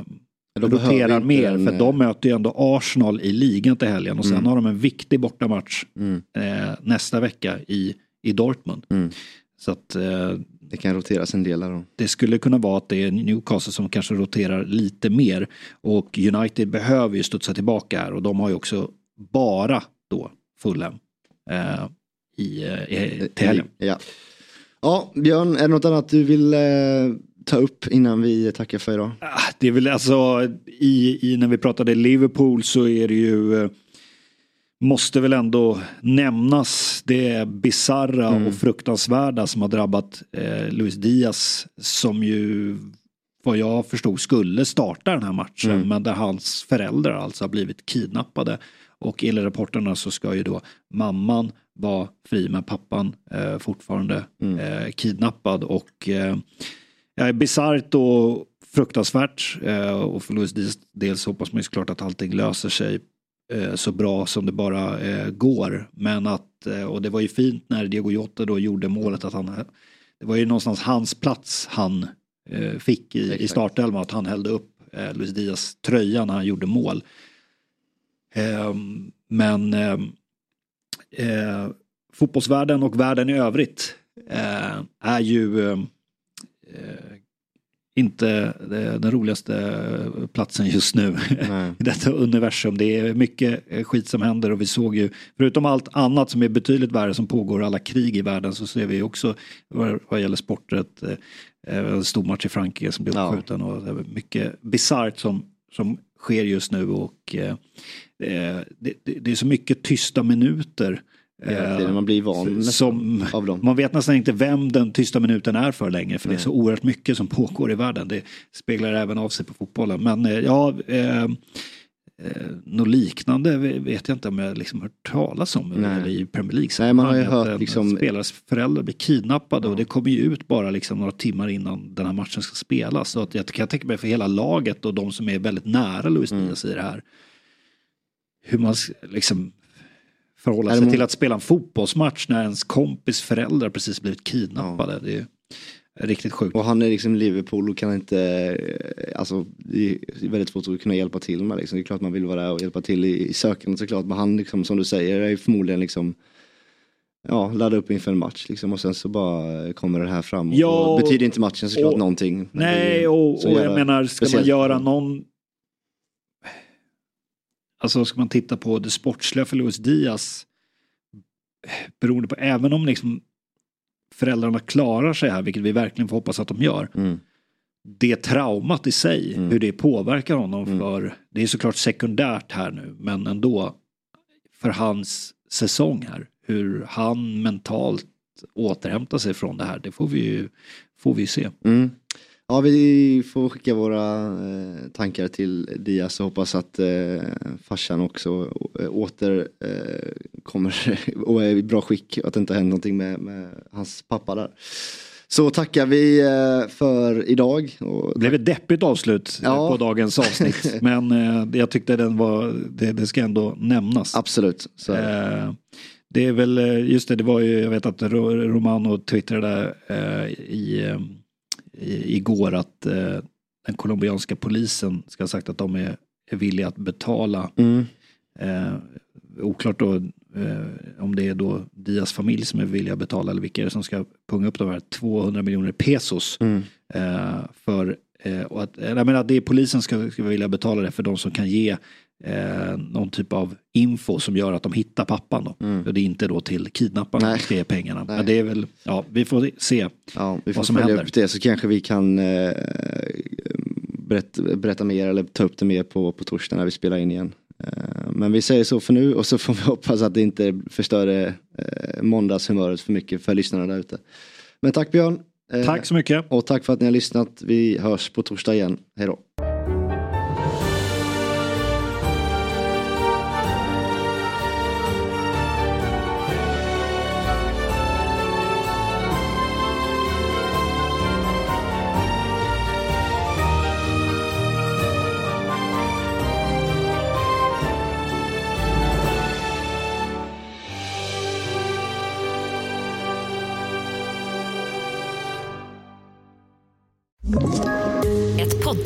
de roterar mer. en, för eh, de möter ju ändå Arsenal i ligan till helgen och sen Mm. har de en viktig bortamatch Mm. eh, nästa vecka i, i Dortmund. Mm. Så att eh, Det kan roteras en del där då. det skulle kunna vara att det är Newcastle som kanske roterar lite mer. Och United behöver ju studsa tillbaka här och de har ju också bara då Fulham eh, i, eh, i, till helgen. Ja. ja, Björn, är det något annat du vill eh, ta upp innan vi tackar för idag? Ah, Det är väl alltså i, i när vi pratade Liverpool så är det ju eh, Måste väl ändå nämnas det bizarra Mm. och fruktansvärda som har drabbat eh, Luis Diaz som ju vad jag förstod skulle starta den här matchen Mm. men där hans föräldrar alltså har blivit kidnappade. Och enligt rapporterna så ska ju då mamman vara fri men pappan eh, fortfarande Mm. eh, kidnappad och eh, Ja, bisarrt och fruktansvärt. Eh, och för Louis Diaz dels hoppas man ju såklart att allting löser sig eh, så bra som det bara eh, går. Men att, eh, och det var ju fint när Diego Jota då gjorde målet att han, det var ju någonstans hans plats han eh, fick i, i startelvan, att han hällde upp eh, Luis Diaz tröja när han gjorde mål. Ehm, men ehm, eh, fotbollsvärlden och världen i övrigt eh, är ju eh, eh, inte eh, den roligaste platsen just nu i detta universum. Det är mycket eh, skit som händer och vi såg ju, förutom allt annat som är betydligt värre som pågår, alla krig i världen, så ser vi också vad, vad gäller sportet, eh, en stor match i Frankrike som blev Ja. uppskjuten och det är mycket bisarrt som, som sker just nu och eh, eh, det, det är så mycket tysta minuter. Hela eh, man blir van som, av dem. man vet nästan inte vem den tysta minuten är för längre för det är Nej. så oerhört mycket som pågår i världen. Det speglar även av sig på fotbollen. Men eh, ja, eh, eh, något liknande vet jag inte om jag liksom hört talas om Nej. i Premier League. Nej, man har ju hört liksom- Spelares föräldrar blir kidnappade och det kommer ju ut bara liksom några timmar innan den här matchen ska spelas. Så att jag kan tänka mig för hela laget och de som är väldigt nära Luis Mm. Diaz i det här. Hur man liksom förhålla sig till att spela en fotbollsmatch när ens kompis föräldrar precis blivit kidnappade. Det är riktigt sjukt. Och han är liksom Liverpool och kan inte, eh, alltså det är väldigt svårt att kunna hjälpa till med liksom. Det är klart man vill vara där och hjälpa till i, i sökandet såklart. Men han liksom som du säger är förmodligen liksom Ja, ladda upp inför en match liksom och sen så bara kommer det här fram. Och, Ja, och betyder inte matchen såklart och- någonting. Nej, och, och jag menar, ska man göra någon... Alltså ska man titta på det sportsliga för Luis Diaz, beroende på, även om liksom föräldrarna klarar sig här, vilket vi verkligen får hoppas att de gör, Mm. det traumat i sig, Mm. hur det påverkar honom Mm. för, det är såklart sekundärt här nu, men ändå för hans säsong här, hur han mentalt återhämtar sig från det här, det får vi ju, får vi se. Ja, vi får skicka våra eh, tankar till Diaz och hoppas att eh, farsan också eh, åter eh, kommer och är i bra skick och att det inte har hänt någonting med, med hans pappa där. Så tackar vi för idag. Det blev ett deppigt avslut Ja. på dagens avsnitt. men jag tyckte den var, det, det ska ändå nämnas. Absolut. Det är väl, just det, det var ju, jag vet att Ro- Romano twittrade i, igår att eh, den colombianska polisen ska ha sagt att de är, är villiga att betala. Mm, Eh, oklart då eh, om det är då Dias familj som är villiga att betala eller vilka är det som ska punga upp de här 200 miljoner pesos. mm, Eh, för eh, och att, jag menar, att det är polisen ska, ska vilja betala det för de som kan ge eh, någon typ av info som gör att de hittar pappan då. Mm. Och det är inte då till kidnapparna som ska ge pengarna. Men det är väl, ja vi får se. ja, vi får Vad som händer. upp det så kanske vi kan eh, berätta, berätta mer eller ta upp det mer på, på torsdag när vi spelar in igen. Eh, Men vi säger så för nu och så får vi hoppas att det inte förstör eh, måndagshumöret för mycket för lyssnarna där ute. Men tack Björn. Eh, Tack så mycket. Och tack för att ni har lyssnat. Vi hörs på torsdag igen. Hej då.